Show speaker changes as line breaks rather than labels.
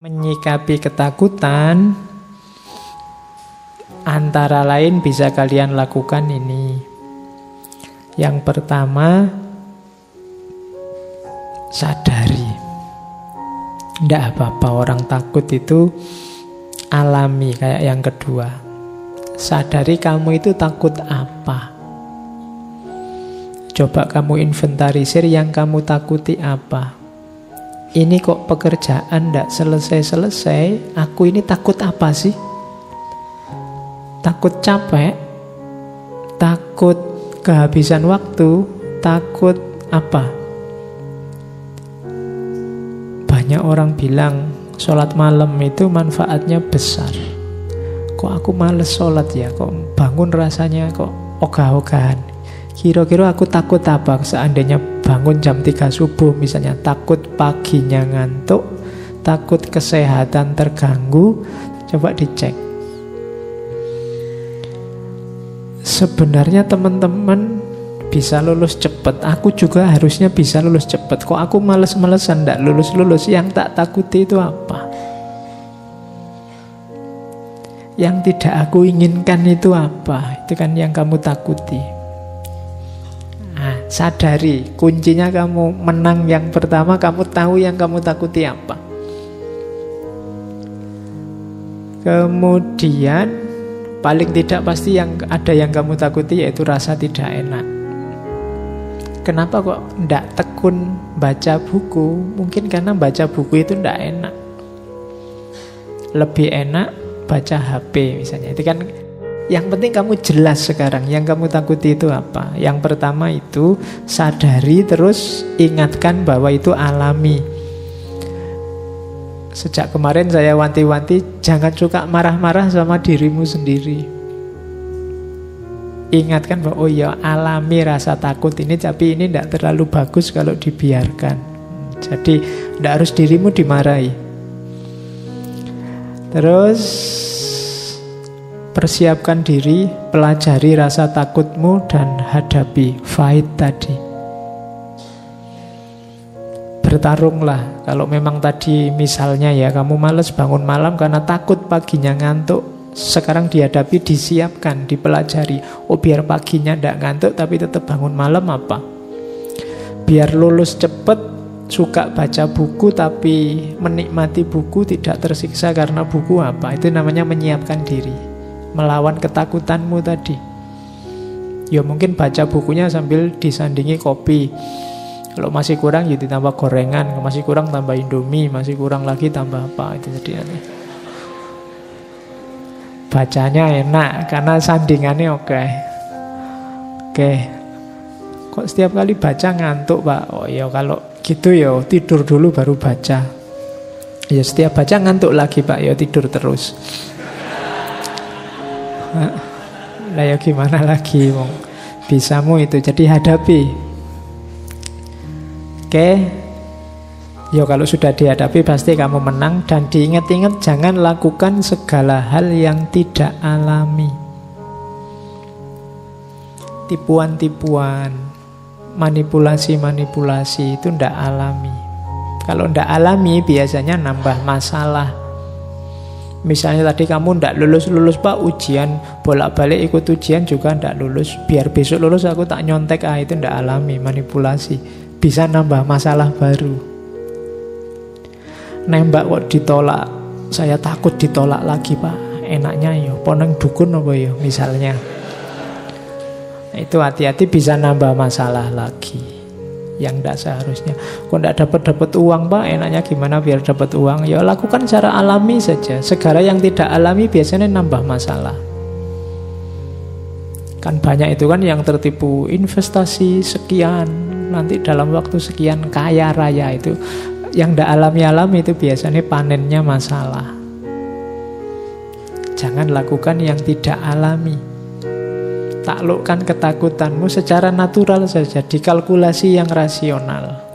Menyikapi ketakutan antara lain bisa kalian lakukan ini. Yang pertama, sadari. Tidak apa-apa orang takut itu alami kayak yang kedua. Sadari kamu itu takut apa. Coba kamu inventarisir yang kamu takuti apa ini kok pekerjaan ndak selesai-selesai, aku ini takut apa sih? Takut capek, takut kehabisan waktu, takut apa? Banyak orang bilang sholat malam itu manfaatnya besar. Kok aku males sholat ya? Kok bangun rasanya kok ogah-ogahan? Kira-kira aku takut apa seandainya bangun jam 3 subuh misalnya takut paginya ngantuk, takut kesehatan terganggu, coba dicek. Sebenarnya teman-teman bisa lulus cepat. Aku juga harusnya bisa lulus cepat. Kok aku males-malesan ndak lulus-lulus? Yang tak takuti itu apa? Yang tidak aku inginkan itu apa? Itu kan yang kamu takuti. Sadari, kuncinya kamu menang yang pertama, kamu tahu yang kamu takuti apa. Kemudian paling tidak pasti yang ada yang kamu takuti yaitu rasa tidak enak. Kenapa kok ndak tekun baca buku? Mungkin karena baca buku itu ndak enak. Lebih enak baca HP misalnya. Itu kan yang penting kamu jelas sekarang yang kamu takuti itu apa. Yang pertama itu sadari terus ingatkan bahwa itu alami. Sejak kemarin saya wanti-wanti jangan suka marah-marah sama dirimu sendiri. Ingatkan bahwa oh ya alami rasa takut ini tapi ini tidak terlalu bagus kalau dibiarkan. Jadi tidak harus dirimu dimarahi. Terus Persiapkan diri, pelajari rasa takutmu dan hadapi fight tadi. Bertarunglah. Kalau memang tadi misalnya ya kamu males bangun malam karena takut paginya ngantuk. Sekarang dihadapi, disiapkan, dipelajari. Oh biar paginya tidak ngantuk tapi tetap bangun malam apa? Biar lulus cepet, suka baca buku tapi menikmati buku tidak tersiksa karena buku apa? Itu namanya menyiapkan diri melawan ketakutanmu tadi. Ya mungkin baca bukunya sambil disandingi kopi. Kalau masih kurang ya ditambah gorengan, masih kurang tambah indomie, masih kurang lagi tambah apa itu jadi. Bacanya enak karena sandingannya oke. Oke. Kok setiap kali baca ngantuk, Pak? Oh ya kalau gitu ya tidur dulu baru baca. Ya setiap baca ngantuk lagi, Pak. Ya tidur terus. Lah ya gimana lagi wong bisamu itu jadi hadapi. Oke. Ya kalau sudah dihadapi pasti kamu menang dan diingat-ingat jangan lakukan segala hal yang tidak alami. Tipuan-tipuan, manipulasi-manipulasi itu tidak alami. Kalau tidak alami biasanya nambah masalah. Misalnya tadi kamu ndak lulus-lulus pak ujian bolak-balik ikut ujian juga ndak lulus. Biar besok lulus aku tak nyontek ah itu ndak alami manipulasi. Bisa nambah masalah baru. Nembak kok ditolak saya takut ditolak lagi pak. Enaknya yo poneng dukun apa yo misalnya. Itu hati-hati bisa nambah masalah lagi yang tidak seharusnya. Kok tidak dapat dapat uang pak, enaknya gimana biar dapat uang? Ya lakukan secara alami saja. Segala yang tidak alami biasanya nambah masalah. Kan banyak itu kan yang tertipu investasi sekian, nanti dalam waktu sekian kaya raya itu. Yang tidak alami-alami itu biasanya panennya masalah. Jangan lakukan yang tidak alami. Taklukkan ketakutanmu secara natural saja, dikalkulasi yang rasional.